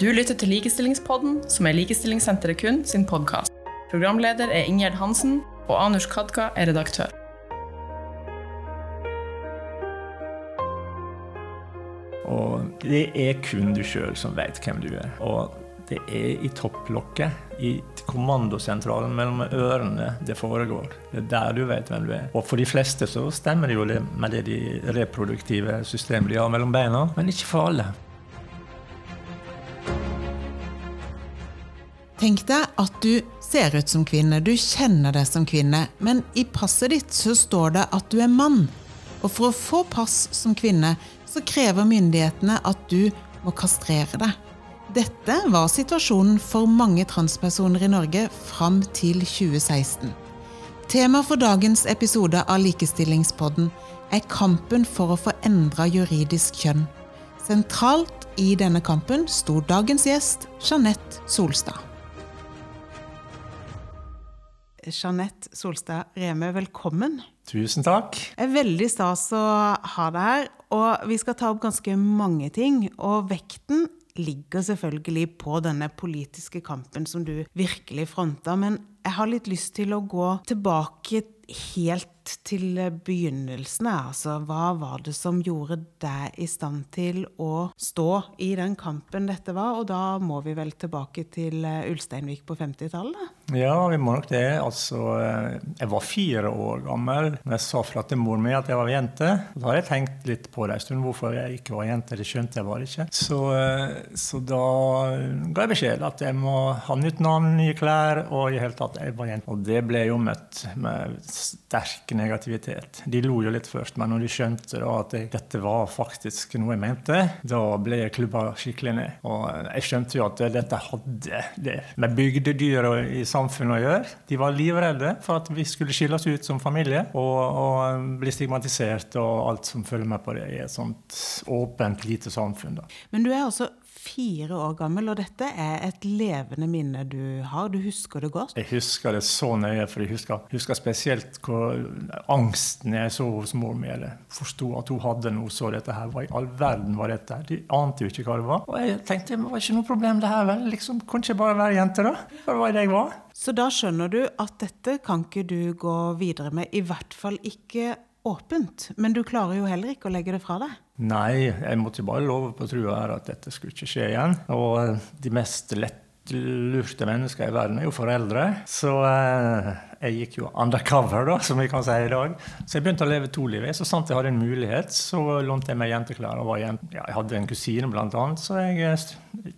Du lytter til Likestillingspodden, som er Likestillingssenteret kun sin podkast. Programleder er Ingjerd Hansen, og Anush Kadka er redaktør. Og det er kun du sjøl som veit hvem du er. Og det er i topplokket, i kommandosentralen mellom ørene, det foregår. Det er der du vet hvem du er. Og for de fleste så stemmer det jo med det de reproduktive systemene de har mellom beina, men ikke for alle. Tenk deg at du ser ut som kvinne, du kjenner deg som kvinne, men i passet ditt så står det at du er mann. Og for å få pass som kvinne, så krever myndighetene at du må kastrere deg. Dette var situasjonen for mange transpersoner i Norge fram til 2016. Tema for dagens episode av Likestillingspodden er kampen for å få endra juridisk kjønn. Sentralt i denne kampen sto dagens gjest, Jeanette Solstad. Jeanette Solstad Reme, velkommen. Tusen takk. Det er veldig stas å ha deg her. Og vi skal ta opp ganske mange ting. Og vekten ligger selvfølgelig på denne politiske kampen som du virkelig fronta. Men jeg har litt lyst til å gå tilbake helt til begynnelsen. Altså, hva var det som gjorde deg i stand til å stå i den kampen dette var? Og da må vi vel tilbake til Ulsteinvik på 50-tallet? Ja, vi må nok det. Altså, jeg var fire år gammel da jeg sa fra til moren min at jeg var jente. Da har jeg tenkt litt på det en stund, hvorfor jeg ikke var jente. Det skjønte jeg bare ikke. Så, så da ga jeg beskjed at jeg må ha nytt navn, nye klær, og i hele tatt jeg var jente. Og det ble jo møtt med sterk negativitet. De lo jo litt først, men når de skjønte da at jeg, dette var faktisk noe jeg mente, da ble jeg klubba skikkelig ned. Og jeg skjønte jo at dette hadde det med bygdedyr i samfunnet å gjøre. De var livredde for at vi skulle skille oss ut som familie og, og bli stigmatisert og alt som følger med på det i et sånt åpent, lite samfunn. Da. Men du er altså fire år gammel, og dette er et levende minne du har. Du husker det godt? Jeg husker det så nøye, for jeg husker, husker spesielt hvor angsten jeg så hos mor mi. Jeg forsto at hun hadde noe så dette her. Hva i all verden var dette? De ante jo ikke hva det var. Og jeg tenkte det var ikke noe problem, det her vel. Liksom, kunne ikke bare være jente, da? Hva var det jeg var? Så da skjønner du at dette kan ikke du gå videre med, i hvert fall ikke åpent. Men du klarer jo heller ikke å legge det fra deg? Nei, jeg måtte bare love på trua her at dette skulle ikke skje igjen. Og de mest lettlurte mennesker i verden er jo foreldre. Så eh, jeg gikk jo undercover, da, som vi kan si i dag. Så jeg begynte å leve to liv. Så sant jeg hadde en mulighet, så lånte jeg meg jenteklær. Og var jente. Ja, jeg hadde en kusine, blant annet, så jeg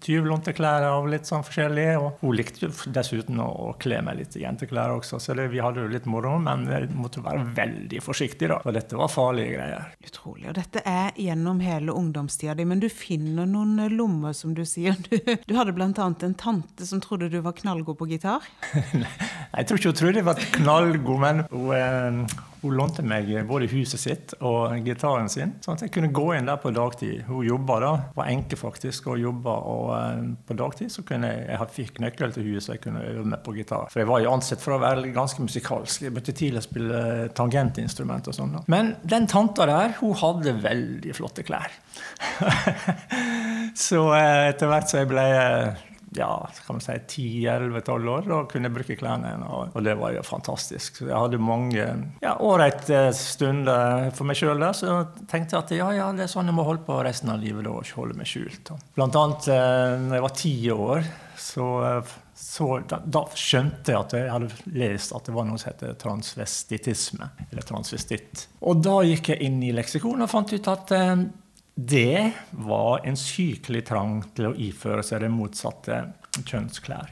tyvlånte klær av litt sånn forskjellig. Og hun likte dessuten å kle meg litt i jenteklær også, så det, vi hadde jo litt moro. Men jeg måtte være veldig forsiktig, da, for dette var farlige greier. Utrolig. Og dette er gjennom hele ungdomstida di, men du finner noen lommer, som du sier. Du, du hadde annet en tante som trodde du var knallgod på gitar? jeg tror ikke hun trodde jeg var knallgod, men hun, eh, hun lånte meg både huset sitt og gitaren sin, sånn at jeg kunne gå inn der på dagtid. Hun jobba da, var enke faktisk, og jobba. Og eh, på dagtid så kunne jeg, jeg fikk nøkkel til huset, så jeg kunne øve meg på gitar. For jeg var jo ansett for å være ganske musikalsk. Jeg begynte tidlig å spille tangentinstrument og sånn. Men den tanta der, hun hadde veldig flotte klær. så eh, etter hvert så jeg ble ja, kan man si 10-11-12 år. og kunne bruke klærne. Og, og det var jo fantastisk. Så jeg hadde mange ja, ålreite stunder for meg sjøl der. Så jeg tenkte at ja, ja, det er sånn jeg må holde på resten av livet. og ikke holde meg skjult. Blant annet eh, når jeg var ti år, så, så da, da, skjønte jeg at jeg hadde lest at det var noe som heter transvestitisme. Eller transvestitt. Og da gikk jeg inn i leksikonet og fant ut at eh, det var en sykelig trang til å iføre seg det motsatte kjønnsklær.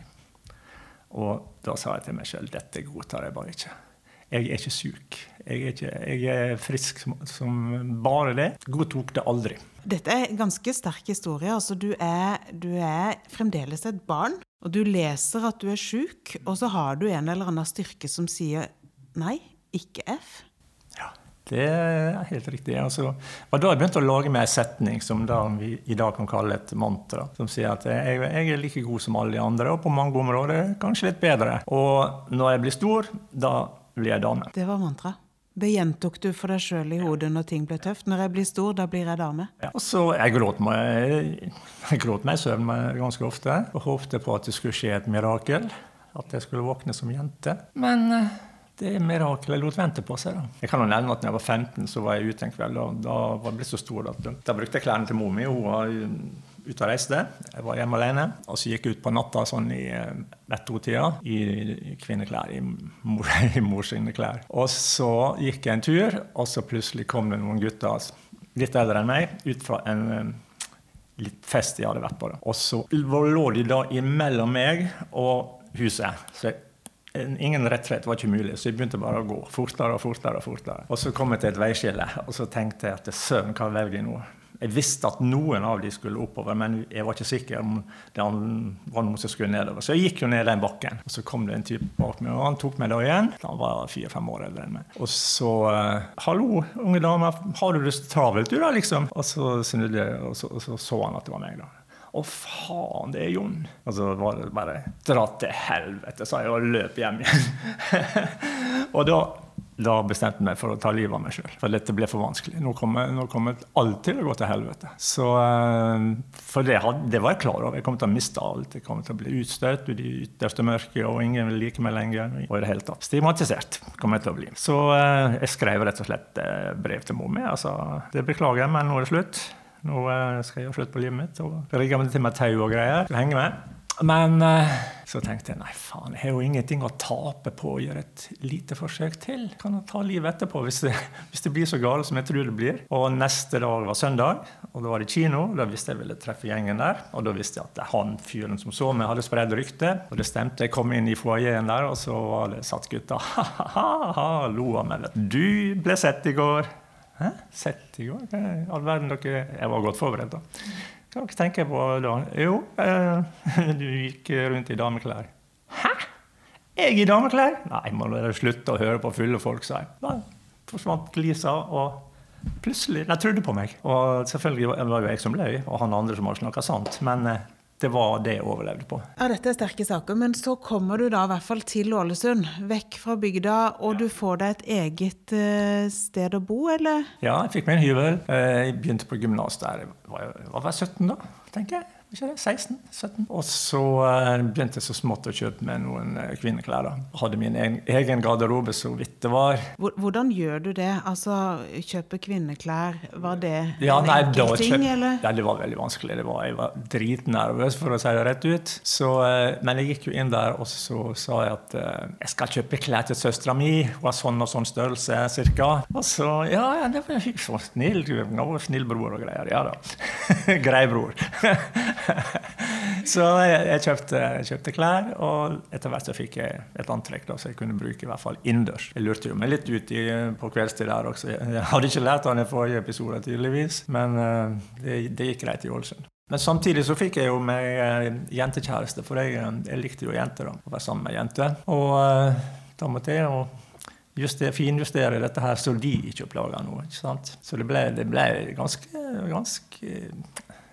Og da sa jeg til meg sjøl dette godtar jeg bare ikke. Jeg er ikke syk. Jeg er, ikke, jeg er frisk som, som, bare det. Godtok det aldri. Dette er en ganske sterk historie. Altså, du, er, du er fremdeles et barn, og du leser at du er syk, og så har du en eller annen styrke som sier nei, ikke F. Det er helt riktig. Altså, og da har jeg begynt å lage meg en setning som vi i dag kan kalle et mantra. Som sier at jeg, jeg, er like god som alle de andre, og på mange områder kanskje litt bedre. Og når jeg blir stor, da blir jeg dame. Det var mantra. Det gjentok du for deg sjøl i hodet når ting ble tøft. Når jeg blir stor, da blir jeg dame. Ja, og så Jeg gråt meg jeg gråt meg i søvn ganske ofte og håpte på at det skulle skje et mirakel. At jeg skulle våkne som jente. Men eh, det mirakelet lot vente på seg. da. Jeg kan jo nevne at når jeg var 15, så var jeg ute en kveld. og Da var jeg blitt så stor at da brukte jeg klærne til mor mi. Hun var ute og reiste. Jeg var hjemme alene. Og så gikk jeg ut på natta sånn i eh, ett-to-tida i kvinneklær, i, mor, i mors klær. Og så gikk jeg en tur, og så plutselig kom det noen gutter litt eldre enn meg ut fra en eh, litt fest jeg hadde vært på. Og så lå de da imellom meg og huset. Så jeg Ingen rettrett var ikke mulig, så jeg begynte bare å gå fortere og fortere. Og fortere. Og så kom jeg til et veiskille, og så tenkte jeg at søren, hva velger jeg nå? Jeg visste at noen av de skulle oppover, men jeg var ikke sikker om det var noen som skulle nedover. Så jeg gikk jo ned den bakken. Og så kom det en type bak meg, og han tok meg da igjen. Han var fire-fem år eldre enn meg. Og så uh, 'Hallo, unge dame, har du det travelt, du, da?' liksom. Og så snudde jeg, og så, og så, så han at det var meg, da. Å, faen, det er Jon. Og så var det bare Dra til helvete, sa jeg og løp hjem igjen. og da da bestemte jeg meg for å ta livet av meg sjøl. For dette ble for vanskelig. Nå kommer, nå kommer alt til å gå til helvete. Så, eh, for det, det, var jeg klar over. Jeg kom til å miste alt. Jeg kom til å bli utstøtt i det ytterste mørket, og ingen vil like meg lenger. Og i det hele tatt stigmatisert kommer jeg til å bli. Så eh, jeg skrev rett og slett eh, brev til mor mi. Altså, det beklager jeg, men nå er det slutt. Nå skal jeg slutt på livet mitt. og rigge til med tau og greier. Henge med. Men eh, så tenkte jeg nei, faen, jeg har jo ingenting å tape på å gjøre et lite forsøk til. Kan jeg ta livet etterpå hvis det, hvis det blir så galt som jeg tror det blir. Og neste dag var søndag, og da var det kino. Da visste jeg ville treffe gjengen der. Og da visste jeg at han fyren som så meg, hadde spredd rykte. Og det stemte. Jeg kom inn i foajeen der, og så var det satt gutta. Ha-ha-ha, lo av meg. Du ble sett i går. Hæ? Sett i går? All verden dere Jeg var godt forberedt, da. Hva tenker jeg på da? Jo, eh, du gikk rundt i dameklær. Hæ? Jeg i dameklær? Nei, må dere slutte å høre på fulle folk, sa jeg. Da forsvant glisa, og plutselig De trodde på meg. Og selvfølgelig var det jo jeg som løy, og han andre som hadde snakka sant. Men eh, det var det jeg overlevde på. Ja, Dette er sterke saker, men så kommer du da i hvert fall til Ålesund, vekk fra bygda, og ja. du får deg et eget uh, sted å bo, eller? Ja, jeg fikk meg en hybel. Eh, jeg begynte på gymnas der jeg var, var 17 da, tenker jeg ikke det, 16-17. Og så uh, begynte jeg så smått å kjøpe meg noen uh, kvinneklær. da. Hadde min egen, egen garderobe så vidt det var. Hvordan gjør du det? Altså, Kjøpe kvinneklær, var det ja, en nei, enkel ting, eller? Ja, det var veldig vanskelig. Det var, jeg var dritnervøs, for å si det rett ut. Så, uh, men jeg gikk jo inn der, og så sa jeg at jeg skal kjøpe klær til søstera mi. Hun har sånn og sånn størrelse, cirka. Og så Ja, ja det var så snill, snill bror og greier. Ja da. Grei bror. så jeg, kjøpte, jeg, kjøpte, klær, og etter hvert så fikk jeg et antrekk da, så jeg kunne bruke i hvert fall innendørs. Jeg lurte jo meg litt ut på kveldstid der også. Jeg hadde ikke lært av den forrige episoden, tydeligvis, men uh, det, det, gikk greit i Ålesund. Men samtidig så fikk jeg jo meg uh, jentekjæreste, for jeg, eh, jeg, likte jo jenter. da, Å være sammen med jenter. Og da måtte jeg jo justere, finjustere dette her så de ikke oppdaga noe. ikke sant? Så det ble, det ble ganske, ganske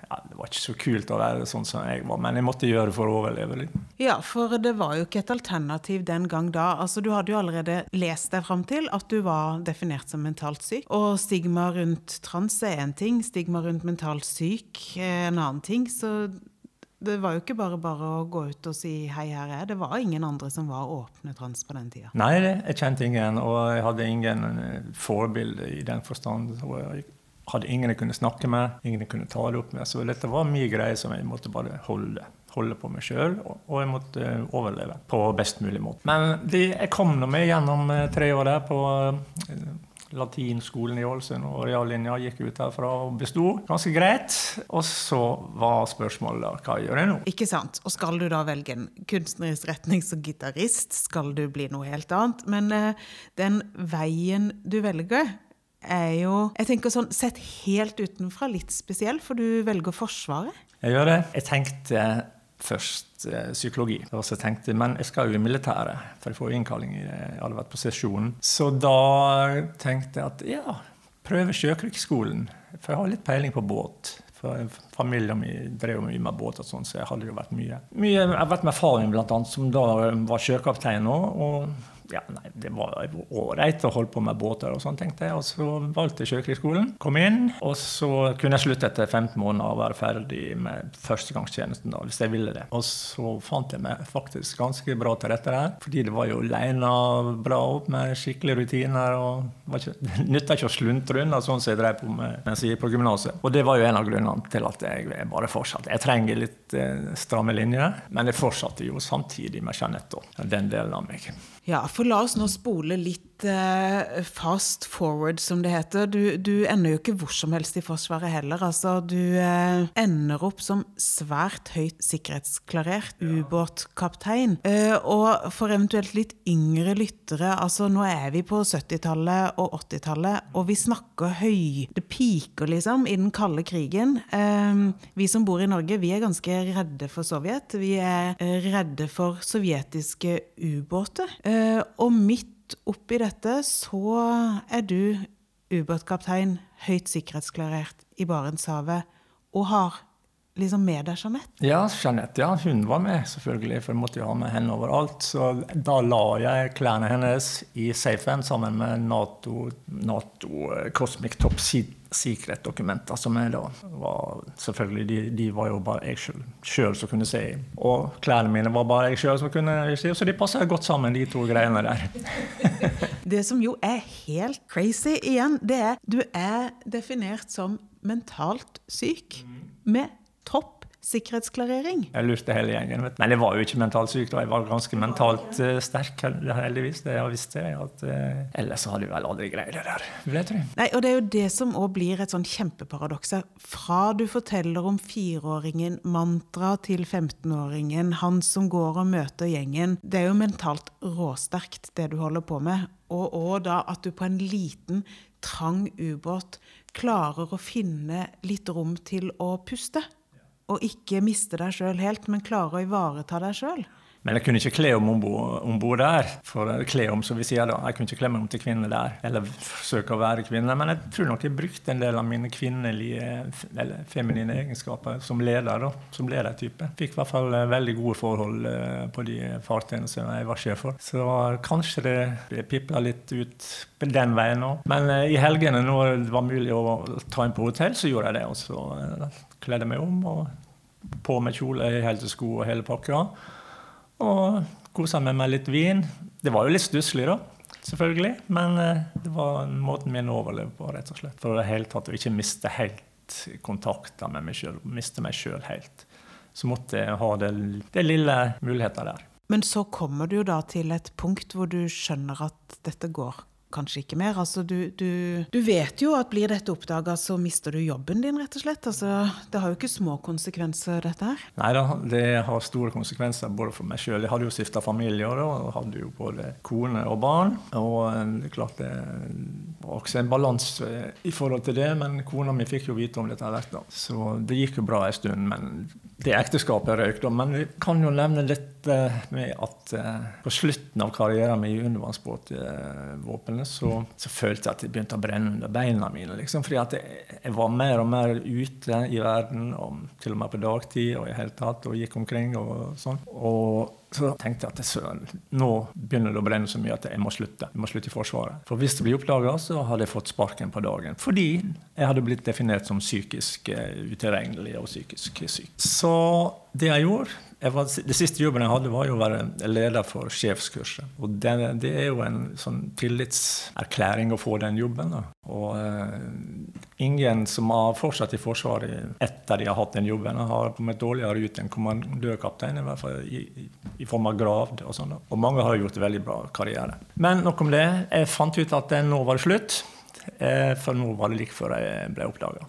ja, det var ikke så kult å være sånn som jeg var, men jeg måtte gjøre det for å overleve. Litt. Ja, for det var jo ikke et alternativ den gang da. Altså, Du hadde jo allerede lest deg fram til at du var definert som mentalt syk. Og stigma rundt trans er én ting, stigma rundt mentalt syk er en annen ting. Så det var jo ikke bare bare å gå ut og si 'hei, her er jeg'. Det var ingen andre som var åpne trans på den tida. Nei, jeg kjente ingen, og jeg hadde ingen eh, forbilde i den forstand. Jeg hadde ingen jeg kunne snakke med, ingen jeg kunne ta det opp med. Så dette var mye greier som jeg måtte bare holde, holde på meg sjøl, og jeg måtte overleve på best mulig måte. Men de, jeg kom nå med gjennom eh, tre år der på eh, latinskolen i Ålesund, og reallinja gikk ut herfra og besto ganske greit. Og så var spørsmålet hva gjør jeg nå? Ikke sant. Og skal du da velge en kunstnerisk retning som gitarist? Skal du bli noe helt annet? Men uh, den veien du velger er jo jeg tenker sånn, Sett helt utenfra litt spesiell, for du velger Forsvaret. Jeg gjør det. Jeg tenkte først eh, psykologi. Og så tenkte jeg men jeg skal jo i militæret, for jeg får innkalling. Jeg hadde vært på sesjonen. Så da tenkte jeg at ja, prøve Sjøkrigsskolen. For jeg har litt peiling på båt. For Familien min drev mye med båt, og sånn, så jeg hadde jo vært mye. mye jeg har vært med faren min, blant annet, som da var sjøkaptein nå. og ja, nei, det var ålreit å holde på med båter og sånn, tenkte jeg. Og så valgte jeg Sjøkrigsskolen. Kom inn, og så kunne jeg slutte etter 15 måneder og være ferdig med førstegangstjenesten, da, hvis jeg ville det. Og så fant jeg meg faktisk ganske bra til rette der, fordi det var jo leina bra opp med skikkelige rutiner. og Det nytta ikke å sluntre unna sånn som jeg drev på med mens jeg gikk på gymnaset. Og det var jo en av grunnene til at jeg bare fortsatte. Jeg trenger litt eh, stramme linjer, men jeg fortsatte jo samtidig med Jeanette, den delen av meg. Ja, for la oss nå spole litt fast forward, som det heter. Du, du, ender jo ikke hvor som helst i Forsvaret heller. Altså, du eh, ender opp som svært høyt sikkerhetsklarert ubåtkaptein. Eh, og for eventuelt litt yngre lyttere, altså nå er vi på 70-tallet og 80-tallet, og vi snakker høy Det piker, liksom, i den kalde krigen. Eh, vi som bor i Norge, vi er ganske redde for Sovjet. Vi er eh, redde for sovjetiske ubåter. Eh, mitt og midt oppi dette så er du ubåtkaptein, høyt sikkerhetsklarert i Barentshavet, og har liksom med deg Jeanette? Ja, Jeanette ja, hun var med, selvfølgelig. For jeg måtte jo ha med henne overalt. Så da la jeg klærne hennes i safen sammen med Nato, NATO eh, Cosmic Top Secret-dokumenter, som jeg da var Selvfølgelig, de, de var jo bare jeg sjøl som kunne se i. Og klærne mine var bare jeg sjøl som kunne se så de passer godt sammen, de to greiene der. det som jo er helt crazy igjen, det er du er definert som mentalt syk. med topp sikkerhetsklarering. Jeg lurte hele gjengen. Men jeg var jo ikke mentalt syk. da. Jeg var ganske mentalt uh, sterk, heldigvis. Det jeg visste jeg at uh, Ellers hadde jeg vel aldri greid det der, vil jeg tro. Nei, og det er jo det som òg blir et sånn kjempeparadoks. Fra du forteller om fireåringen, mantra til 15-åringen, han som går og møter gjengen. Det er jo mentalt råsterkt, det du holder på med. Og òg da at du på en liten, trang ubåt klarer å finne litt rom til å puste og ikke miste deg sjøl helt, men klare å ivareta deg sjøl. Men jeg kunne ikke kle om om bord der. For kle om, som vi sier da. Jeg kunne ikke kle meg om til kvinne der. Eller forsøke å være kvinne. Men jeg tror nok jeg brukte en del av mine kvinnelige, eller feminine egenskaper som leder. da, Som ledertype. Fikk i hvert fall eh, veldig gode forhold eh, på de fartøyene som jeg var sjef for. Så kanskje det pipla litt ut den veien òg. Men eh, i helgene når det var mulig å ta inn på hotell, så gjorde jeg det. Og så kledde jeg meg om og på med kjole, hele sko og hele pakka. Og kosa meg med litt vin. Det var jo litt stusslig, da, selvfølgelig. Men eh, det var måten min å overleve på, rett og slett. For det hele tatt å ikke miste helt kontakten med meg sjøl. Miste meg sjøl helt. Så måtte jeg ha det, det lille muligheter der. Men så kommer du jo da til et punkt hvor du skjønner at dette går kanskje ikke mer. Altså, du, du, du, vet jo at blir dette oppdaga, så mister du jobben din, rett og slett. Altså, det har jo ikke små konsekvenser, dette her. Nei da, det har store konsekvenser både for meg sjøl. Jeg hadde jo stifta familie da, og hadde jo både kone og barn. Og eh, det er klart det var også en balanse i forhold til det, men kona mi fikk jo vite om dette her. da. Så det gikk jo bra en stund. Men det ekteskapet røyk, da. Men vi kan jo nevne litt med at uh, på slutten av karrieren min i undervannsbåtvåpenet uh, så, så, følte jeg at det begynte å brenne under beina mine. Liksom, fordi at jeg, jeg, var mer og mer ute i verden, og til og med på dagtid og i hele tatt, og gikk omkring og sånn. Og så tenkte jeg at søren, nå begynner det å brenne så mye at jeg må slutte. Jeg må slutte i Forsvaret. For hvis det blir oppdaga, så hadde jeg fått sparken på dagen. Fordi jeg hadde blitt definert som psykisk uh, utilregnelig og psykisk syk. Så det jeg gjorde, var, det siste jobben jeg hadde, var jo å være leder for sjefskurset. Og det, det er jo en sånn tillitserklæring å få den jobben. Da. Og uh, ingen som har fortsatt i Forsvaret etter de har hatt den jobben, har kommet dårligere ut enn kommandørkaptein, i hvert fall i, i, form av gravd og sånn. Og mange har gjort veldig bra karriere. Men nok om det. Jeg fant ut at nå var det slutt. Eh, for nå var det like før jeg ble oppdaga.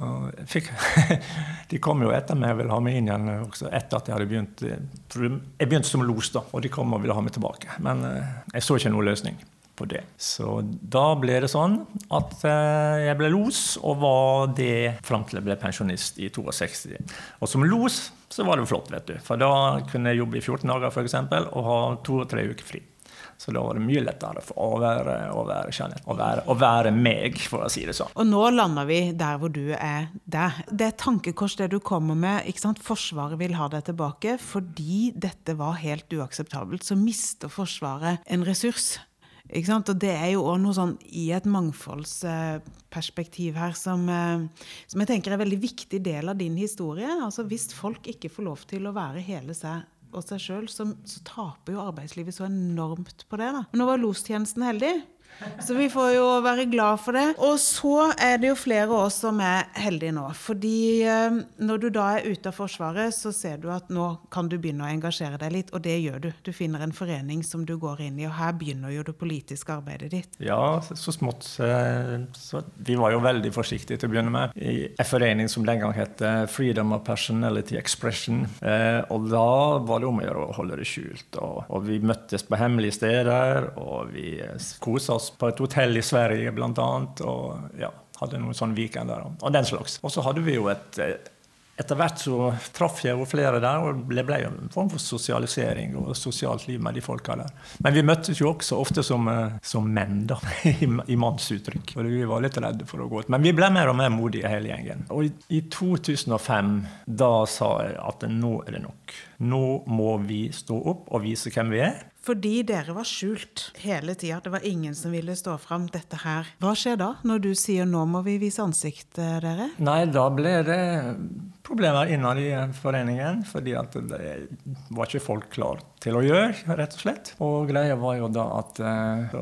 De kom jo etter meg og ville ha meg inn igjen også etter at jeg hadde begynt. Eh, jeg begynte som los, da, og de kom og ville ha meg tilbake. Men eh, jeg så ikke noen løsning på det. Så da ble det sånn at jeg ble los, og var det fram til jeg ble pensjonist i 62. Og som los så var det flott, vet du. For da kunne jeg jobbe i 14 dager f.eks. og ha to og tre uker fri. Så da var det mye lettere for å være, å være Jeanette. Å være, å være, meg, for å si det sånn. Og nå lander vi der hvor du er der. Det er tankekors det du kommer med. ikke sant? Forsvaret vil ha deg tilbake. Fordi dette var helt uakseptabelt, så mister Forsvaret en ressurs. Ikke sant? Og det er jo òg noe sånn i et mangfoldsperspektiv her som, eh, som jeg tenker er en veldig viktig del av din historie. Altså Hvis folk ikke får lov til å være hele seg og seg sjøl, så, så taper jo arbeidslivet så enormt på det. da. Men nå var lostjenesten heldig. Så vi får jo være glad for det. Og så er det jo flere av oss som er heldige nå. Fordi eh, når du da er ute av Forsvaret, så ser du at nå kan du begynne å engasjere deg litt, og det gjør du. Du finner en forening som du går inn i, og her begynner jo det politiske arbeidet ditt. Ja, så smått. Så vi var jo veldig forsiktige til å begynne med. I en forening som den gang het eh, Freedom of Personality Expression. Eh, Og da var det om å gjøre å holde det skjult. Og vi møttes på hemmelige steder, og vi kosa oss på et hotell i Sverige blant annet. Og ja, hadde noen sånne weekend der, og den slags. Og så hadde vi jo et eh, etter hvert så traff jeg jo flere der, og det ble jo en form for sosialisering og sosialt liv med de folka der. Men vi møttes jo også ofte som, eh, som menn, da, i, i mannsuttrykk. For vi var litt redde for å gå ut. Men vi ble mer og mer modige, hele gjengen. Og i, i 2005, da sa jeg at nå er det nok. Nå må vi stå opp og vise hvem vi er. Fordi dere var skjult hele tida. Det var ingen som ville stå fram dette her. Hva skjer da, når du sier 'nå må vi vise ansiktet', dere? Nei, da ble det problemer innad i foreningen, fordi at det var ikke folk klar til å gjøre, rett og slett. Og greia var jo da at eh,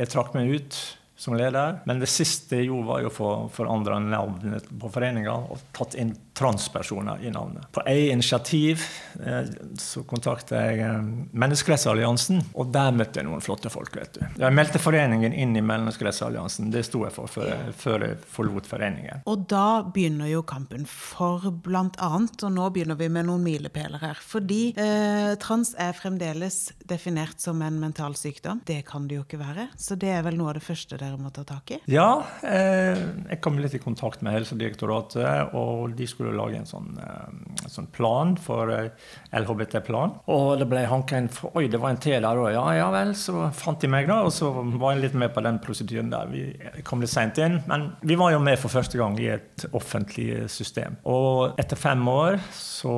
jeg trakk meg ut som leder, men det siste jeg gjorde, var jo å få navnet på foreninga og tatt inn transpersoner i navnet. På eget initiativ eh, så kontakta jeg eh, Menneskerettsalliansen, og der møtte jeg noen flotte folk. vet du. Jeg meldte foreningen inn i Menneskerettsalliansen. Det sto jeg for før jeg, før jeg forlot foreningen. Og da begynner jo kampen for blant annet, og nå begynner vi med noen milepæler her. Fordi eh, trans er fremdeles definert som en mental sykdom. Det kan det jo ikke være. Så det er vel noe av det første dere må ta tak i? Ja, eh, jeg kom litt i kontakt med Helsedirektoratet, og de skulle lage en sånn, eh, sånn plan for eh, LHBT-plan. Og det ble hanka inn Oi, det var en T der òg. Ja, ja vel. Så fant de meg, da, og så var jeg litt med på den prosedyren der. Vi kom litt seint inn, men vi var jo med for første gang i et offentlig system. Og etter fem år, så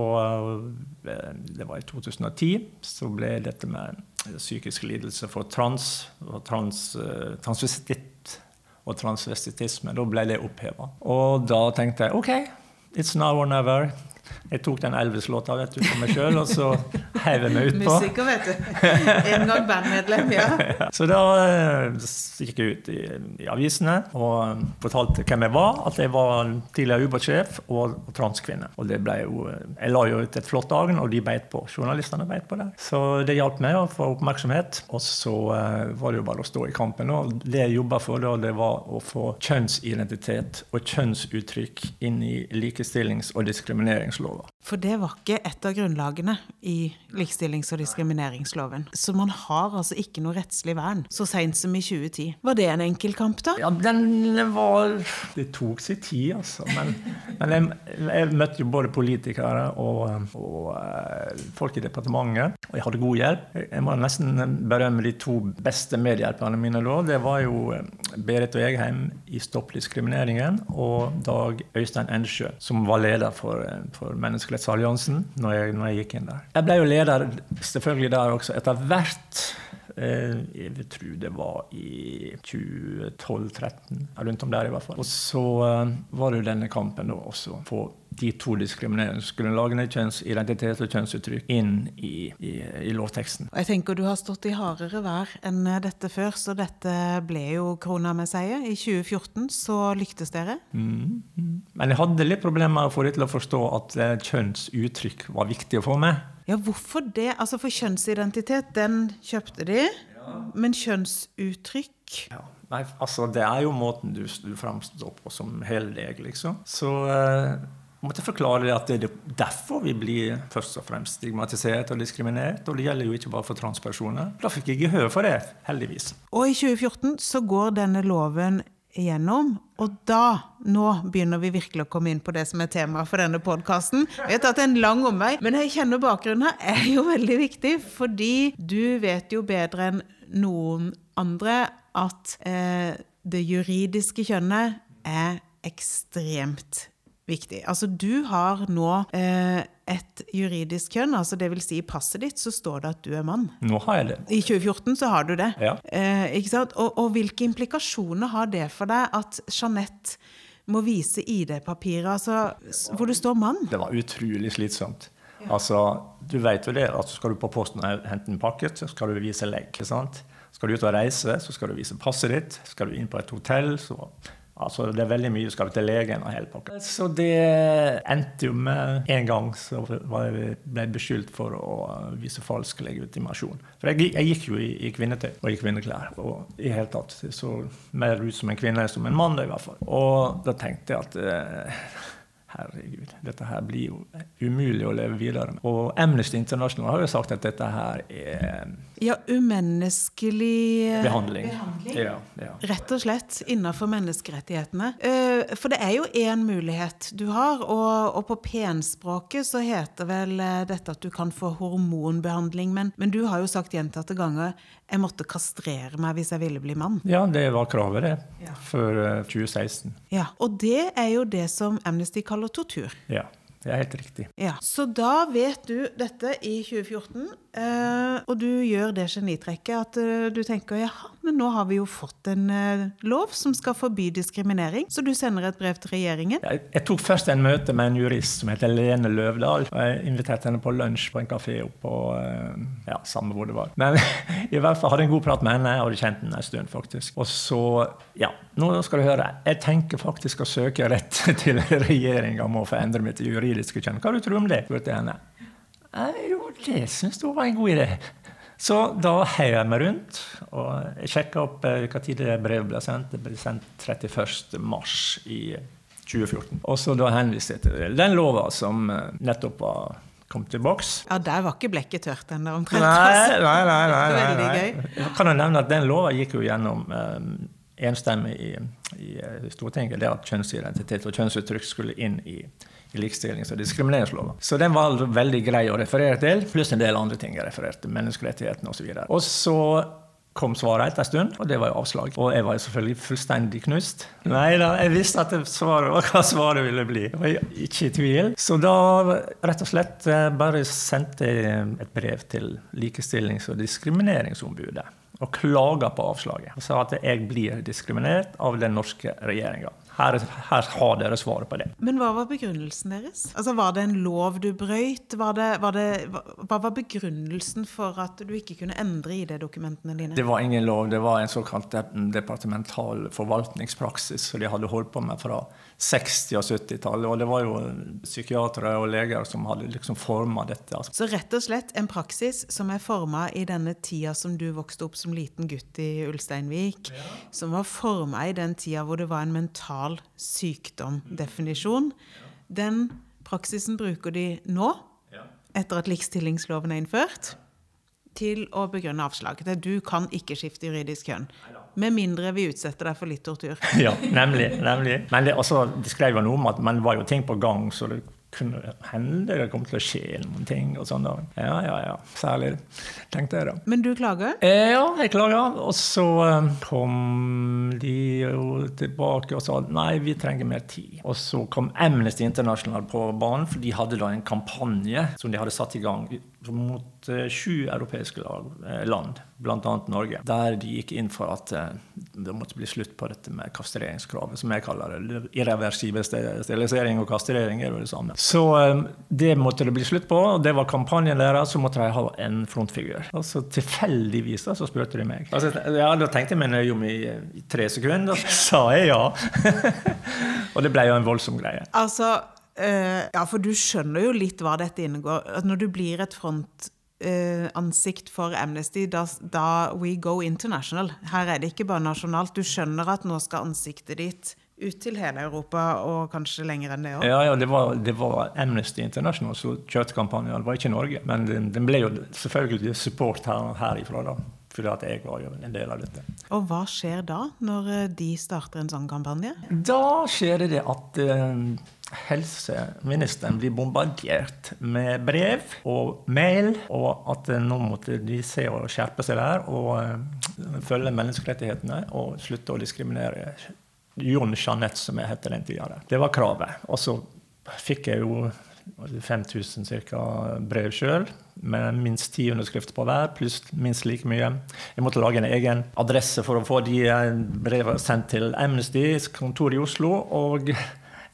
Det var i 2010, så ble dette med psykisk lidelse for trans og trans, transvestitt og transvestitisme. Da ble det oppheva. Og da tenkte jeg OK, it's now or never. Jeg tok den Elvis-låta vet du, for meg sjøl, og så heiv jeg meg utpå. Musiker, vet du. En gang bandmedlem, ja. Så da eh, gikk jeg ut i, i avisene og eh, fortalte hvem jeg var. At jeg var tidligere ubåtsjef og, og transkvinne. Og det ble jo, eh, Jeg la jo ut et flott dagen, og de beit på. Journalistene beit på det. Så det hjalp meg å få oppmerksomhet. Og så var det jo bare å stå i kampen. Og det jeg jobba for, da, det var å få kjønnsidentitet og kjønnsuttrykk inn i likestillings- og diskrimineringslova. For det var ikke et av grunnlagene i likestillings- og diskrimineringsloven. Så man har altså ikke noe rettslig vern så seint som i 2010. Var det en enkel kamp, da? Ja, den var Det tok sin tid, altså. Men, men jeg, jeg, møtte jo både politikere og, og uh, folk i departementet, og jeg hadde god hjelp. Jeg må nesten berømme de to beste medhjelperne mine da. Det var jo Berit og Egheim i Stopp diskrimineringen og Dag Øystein Endsjø, som var leder for, for Menneskerettsalliansen når jeg, når jeg gikk inn der. Jeg ble jo leder selvfølgelig der også etter hvert. Jeg vil tro det var i 2012-2013, rundt om der i hvert fall. Og så var det jo denne kampen da også, få de to diskrimineringsgrunnlagene, kjønnsidentitet og kjønnsuttrykk, inn i, i, i, lovteksten. Jeg tenker Du har stått i hardere vær enn dette før, så dette ble jo krona med seier. I 2014 så lyktes dere. Mm. Men jeg hadde litt problemer med å få dem til å forstå at kjønnsuttrykk var viktig å få med. Ja, hvorfor det? Altså For kjønnsidentitet, den kjøpte de. Ja. Men kjønnsuttrykk ja. Nei, altså Det er jo måten du, du framstår på som hele deg, liksom. Så uh, måtte forklare at det er derfor vi blir først og fremst stigmatisert og diskriminert. Og det gjelder jo ikke bare for transpersoner. Da fikk jeg gehør for det, heldigvis. Og i 2014 så går denne loven igjennom. Og da, nå begynner vi virkelig å komme inn på det som er temaet for denne podkasten. Vi har tatt en lang omvei, men jeg kjenner bakgrunnen her er jo veldig viktig. Fordi du vet jo bedre enn noen andre at eh, det juridiske kjønnet er ekstremt viktig. Altså, du har nå eh, et juridisk kjønn, altså det vil si i passet ditt, så står det at du er mann. Nå har jeg det. I 2014 så har du det. Ja. Eh, ikke sant? Og, og hvilke implikasjoner har det for deg at Jeanette må vise ID-papiret altså, hvor det står mann? Det var utrolig slitsomt. Altså, du vet jo det at skal du på posten og hente en pakke, så skal du vise legg. sant? Skal du ut og reise, så skal du vise passet ditt. Skal du inn på et hotell, så Altså, det er veldig mye. Skal til legen og hele pakka. Så det endte jo med en gang så var jeg, ble jeg beskyldt for å vise falsk legitimasjon. For jeg, jeg gikk jo i, i kvinnetøy og i kvinneklær. Og i hele tatt så mer ut som en kvinne som en mann, i hvert fall. Og da tenkte jeg at eh, Herregud, dette her blir jo umulig å leve videre med. Og Amnesty International har jo sagt at dette her er Ja, umenneskelig behandling. behandling. Ja, ja. Rett og slett innenfor menneskerettighetene. Eh, For det er jo én mulighet du har, og, og på penspråket så heter vel eh, dette at du kan få hormonbehandling, men, men du har jo sagt gjentatte ganger jeg måtte kastrere meg hvis jeg ville bli mann. ja, det var kravet, det. Ja. For eh, 2016. Ja, Og det er jo det som Amnesty kaller tortur. Ja, det er helt riktig. Ja, Så da vet du dette i 2014, eh, og du gjør det genitrekket at uh, du tenker ja, men nå har vi jo fått en uh, lov som skal forby diskriminering, så du sender et brev til regjeringen. Jeg, jeg tok først en møte med en jurist som heter Lene Løvdahl. og Jeg inviterte henne på lunsj på en kafé oppå ja, samme hvor det var. Men i hvert fall hadde en god prat med henne. Jeg hadde kjent henne en stund, faktisk. Og så, ja, nå skal du høre. Jeg tenker faktisk å søke rett til regjeringa om å få endre mitt juridiske kjønn. Hva du tror du om det? spurte jeg henne. «Eh, Jo, det syns hun var en god idé. Så da heiv jeg meg rundt, og jeg sjekka opp eh, hva tid det brevet ble sendt. Det ble sendt 31. mars i 2014. Og så da henviste jeg til den lova som eh, nettopp var kommet i boks. Ja, der var ikke blekket tørt ennå, omtrent. Nei, nei, nei. nei, nei, nei. Jeg kan jo nevne at den lova gikk jo gjennom eh, enstemmig i, i eh, Stortinget, det at kjønnsidentitet og kjønnsuttrykk skulle inn i, i likestillings- og diskrimineringsloven. Så den var veldig grei å referere til, pluss en del andre ting jeg refererte, menneskerettighetene osv. Og så kom svaret etter en stund, og det var jo avslag. Og jeg var selvfølgelig fullstendig knust. Nei da, jeg visste at svaret var hva svaret ville bli. Jeg var ikke i tvil. Så da rett og slett eh, bare sendte jeg et brev til Likestillings- og diskrimineringsombudet og klaga på avslaget. Og sa at jeg blir diskriminert av den norske regjeringa. Her, her har dere svaret på det. Men hva var begrunnelsen deres? Altså, Var det en lov du brøyt? Var det, var det, hva hva var begrunnelsen for at du ikke kunne endre ID-dokumentene dine? Det var ingen lov, det var en såkalt departemental forvaltningspraksis som de hadde holdt på med fra 60- og 70-tallet. Og det var jo psykiatere og leger som hadde liksom forma dette. Altså. Så rett og slett en praksis som er forma i denne tida som du vokste opp som liten gutt i Ulsteinvik. Som var forma i den tida hvor det var en mental sykdom-definisjon. Den praksisen bruker de nå, etter at likestillingsloven er innført, til å begrunne avslag. Det er Du kan ikke skifte juridisk kjønn. Med mindre vi utsetter deg for litt tortur. Ja, nemlig. nemlig. Men det, også, de skrev jo noe om at man var jo ting på gang, så det kunne hende det kom til å skje noen ting. og sånn da. Ja, ja, ja. Særlig, tenkte jeg da. Men du klager? Eh, Ja, jeg klager. Og så eh, kom de jo tilbake og sa nei, vi trenger mer tid. Og så kom Amnesty International på banen, for de hadde da en kampanje som de hadde satt i gang mot eh, sju europeiske lag, eh, land, bl.a. Norge, der de gikk inn for at eh, det måtte bli slutt på dette med kastreringskravet, som jeg kaller det. Irreversibel sterilisering og kastrering er jo det samme. Så det måtte det bli slutt på, og det var kampanjen deres. Så måtte de ha en frontfigur. Og så tilfeldigvis da, så spurte de meg. Altså, ja, Da tenkte jeg meg nøye om i, i tre sekunder, og så sa jeg ja. og det ble jo en voldsom greie. Altså, ja, for du skjønner jo litt hva dette inngår. At når du blir et frontansikt for Amnesty, da, da we go international. Her er det ikke bare nasjonalt. Du skjønner at nå skal ansiktet ditt ut til hele Europa, og kanskje lenger enn det òg. Ja, ja, det var, det var Amnesty International som kjørte kampanjen. Det var ikke Norge. Men den, den ble jo selvfølgelig support her, herifra, da. Fordi at jeg var jo en del av dette. Og hva skjer da, når eh, de starter en sånn kampanje? Da skjer det at eh, helseministeren blir bombardert med brev og mail, og at eh, nå måtte de se å skjerpe seg der og eh, følge menneskerettighetene og slutte å diskriminere Jon Jeanette, som jeg het den tida. Det var kravet. Og så fikk jeg jo 5000 ca. brev sjøl, med minst ti underskrifter på hver, pluss minst like mye. Jeg måtte lage en egen adresse for å få de brevene sendt til Amnestys kontor i Oslo. og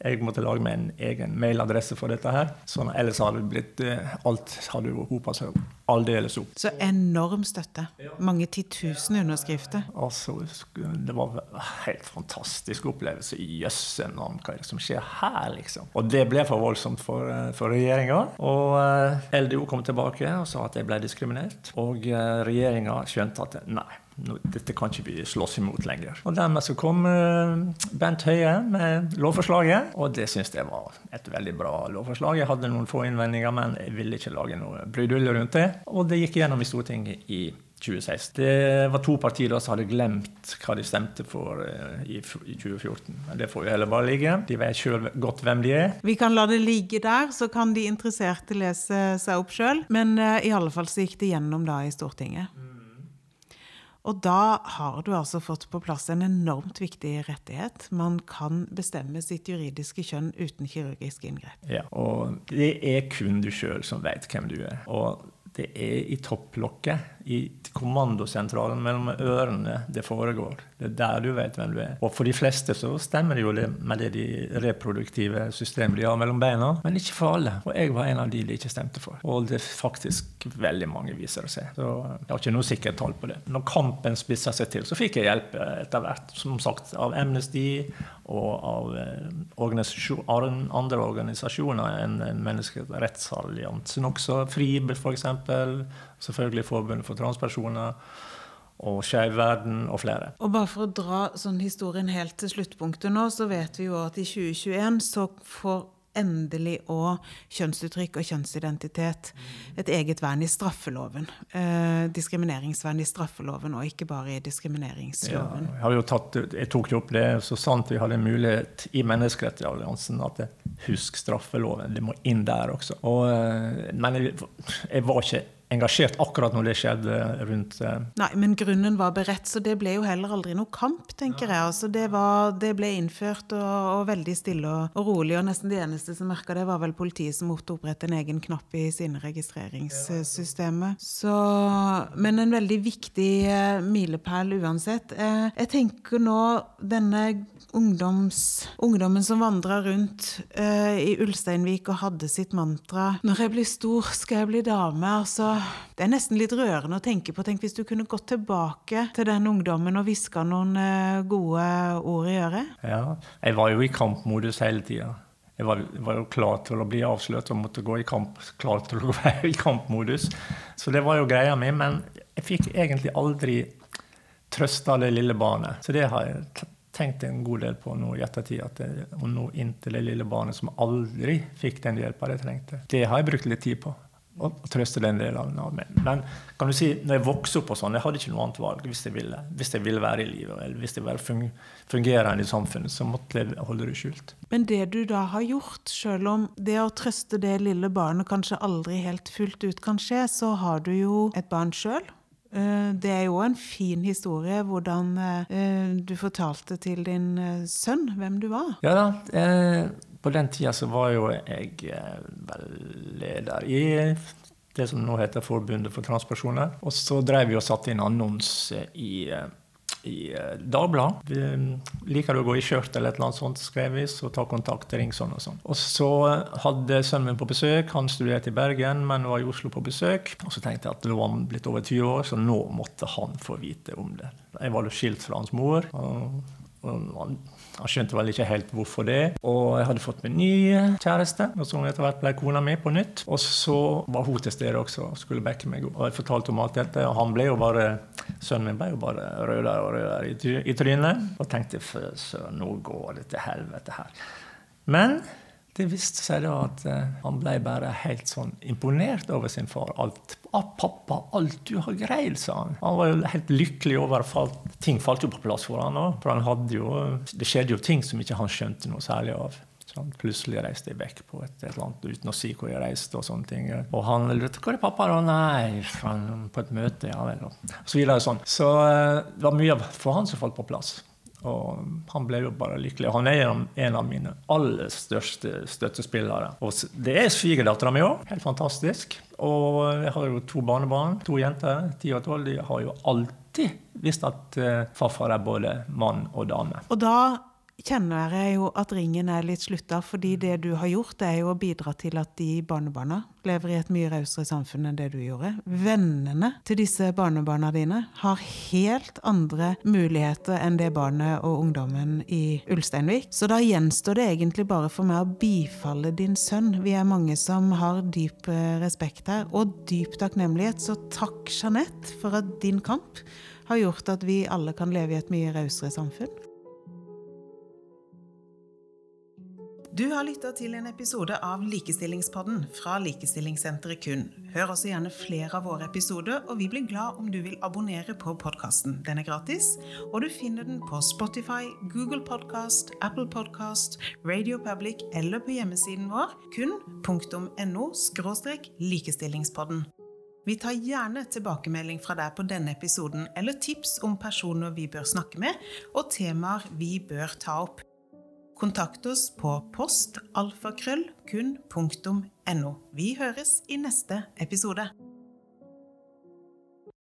jeg måtte lage meg en egen mailadresse for dette her. Sånn, ellers hadde blitt eh, Alt hadde hopa seg aldeles opp. Så enorm støtte. Mange titusen underskrifter. Altså, det var en helt fantastisk opplevelse. Jøsse navn, hva er det som skjer her, liksom? Og det ble for voldsomt for, eh, for regjeringa. Og eh, LDO kom tilbake og sa at jeg ble diskriminert. Og uh, regjeringa skjønte at nei dette kan ikke vi slåss imot lenger. Og Dermed så kom eh, Bent Høie med lovforslaget, og det syns jeg var et veldig bra lovforslag. Jeg hadde noen få innvendinger, men jeg ville ikke lage noe brydulle rundt det. Og det gikk gjennom i Stortinget i 2016. Det var to partier som hadde glemt hva de stemte for eh, i 2014. Men det får jo heller bare ligge. De vet sjøl godt hvem de er. Vi kan la det ligge der, så kan de interesserte lese seg opp sjøl. Men uh, i alle fall så gikk det gjennom da i Stortinget. Mm. Og da har du altså fått på plass en enormt viktig rettighet. Man kan bestemme sitt juridiske kjønn uten kirurgisk inngrep. Ja, og det er kun du sjøl som veit hvem du er. Og det er i topplokket, i kommandosentralen mellom ørene, det foregår. Det er der du vet hvem du er. Og for de fleste så stemmer det jo med det de reproduktive systemene de har mellom beina, men ikke for alle. Og jeg var en av de de ikke stemte for. Og det er faktisk veldig mange, viser det seg. Så jeg har ikke noe sikkert tall på det. Når kampen spissa seg til, så fikk jeg hjelp etter hvert. Som sagt av Amnesty og av eh, organisasjon, andre organisasjoner enn Menneskerettsalliansen også. FRIB, f.eks. Selvfølgelig Forbundet for transpersoner og Skeiv verden og flere. Og bare for å dra sånn historien helt til sluttpunktet nå, så vet vi jo at i 2021 så får endelig òg kjønnsuttrykk og kjønnsidentitet et eget vern i straffeloven. Eh, diskrimineringsvern i straffeloven, og ikke bare i diskrimineringsloven. Ja, jeg, tatt, jeg, tok jo opp det så sant vi hadde mulighet i Menneskerettighetsalliansen at husk straffeloven, det må inn der også. Og, eh, men jeg, jeg var ikke engasjert akkurat når det skjedde rundt eh. Nei, men grunnen var beredt, så det ble jo heller aldri noe kamp, tenker jeg. Altså, det, var, det ble innført og, og veldig stille og, og, rolig, og nesten det eneste som merka det, var vel politiet som måtte opprette en egen knapp i sine registreringssystemer. Så, men en veldig viktig uh, milepæl uansett. Uh, jeg tenker nå denne ungdoms, ungdommen som vandra rundt uh, i Ulsteinvik og hadde sitt mantra 'Når jeg blir stor, skal jeg bli dame'. Altså, det er nesten litt rørende å tenke på. Tenk hvis du kunne gått tilbake til den ungdommen og hviska noen uh, gode ord i øret. Ja, jeg var jo i kampmodus hele tida. Jeg var, var, jo klar til å bli avslørt og måtte gå i kamp, klar til å være i kampmodus. Så det var jo greia mi. Men jeg fikk egentlig aldri trøsta det lille barnet. Så det har jeg tenkt en god del på nå i ettertid. at det, Å nå inn det lille barnet som aldri fikk den hjelpa det trengte. Det har jeg brukt litt tid på. Å, trøste den delen av meg. Men kan du si, når jeg vokste opp og sånn, jeg hadde ikke noe annet valg hvis jeg ville, hvis jeg ville være i livet eller hvis jeg ville fungere i samfunnet, så måtte jeg holde det skjult. Men det du da har gjort, selv om det å trøste det lille barnet kanskje aldri helt fullt ut kan skje, så har du jo et barn sjøl det er jo en fin historie hvordan eh, du fortalte til din eh, sønn hvem du var. Ja da. På den tida så var jo jeg vel leder i det som nå heter Forbundet for transpersoner. Og så drev vi og satte inn annonse i i eh, Dagbladet. Mm, liker du å gå i skjørt eller et eller annet sånt, skrev vi, så ta kontakt, ring sånn og sånn. Og så hadde sønnen min på besøk. Han studerte i Bergen, men var i Oslo på besøk. Og så tenkte jeg at nå var han blitt over 20 år, så nå måtte han få vite om det. Jeg var jo skilt fra hans mor. og han, han, skjønte vel ikke helt hvorfor det. Og jeg hadde fått meg ny kjæreste, og som etter hvert ble kona mi på nytt. Og så var hun til stede også og skulle backe meg. Og jeg fortalte om alt dette, og han ble jo bare Sønnen min ble jo bare rødere og rødere i, trynet. Og tenkte søren, nå går det til helvete her. Men det viste seg da at uh, han ble bare helt sånn imponert over sin far. Alt, ah, 'Pappa, alt du har greid', sa han. Han var jo helt lykkelig over at ting falt jo på plass for han. For han hadde jo, det skjedde jo ting som ikke han skjønte noe særlig av. Sånn, plutselig reiste jeg vekk på et, et, eller annet uten å si hvor jeg reiste. Og sånne ting. Og han lurte 'Hvor er pappa?' da? 'Nei, på et møte.' Ja vel. Og så sånn. Så uh, det var mye for han som falt på plass. Og han ble jo bare lykkelig. Han er en av mine aller største støttespillere. Og det er svigerdattera mi òg. Helt fantastisk. Og jeg har jo to barnebarn, to jenter, ti og tolv. De har jo alltid visst at uh, farfar er både mann og dame. Og da kjenner jeg jo at ringen er litt slutta, fordi det du har gjort, er jo å bidra til at de barnebarna lever i et mye rausere samfunn enn det du gjorde. Vennene til disse barnebarna dine har helt andre muligheter enn det barnet og ungdommen i Ulsteinvik. Så da gjenstår det egentlig bare for meg å bifalle din sønn. Vi er mange som har dyp eh, respekt her, og dyp takknemlighet. Så takk, Jeanette, for at din kamp har gjort at vi alle kan leve i et mye rausere samfunn. Du har lytta til en episode av Likestillingspodden fra Likestillingssenteret KUN. Hør også gjerne flere av våre episoder, og vi blir glad om du vil abonnere på podkasten. Den er gratis, og du finner den på Spotify, Google Podcast, Apple Podcast, Radio Public eller på hjemmesiden vår kun.no likestillingspodden. Vi tar gjerne tilbakemelding fra deg på denne episoden, eller tips om personer vi bør snakke med, og temaer vi bør ta opp. Kontakt oss på postalfakrøllkun.no. Vi høres i neste episode.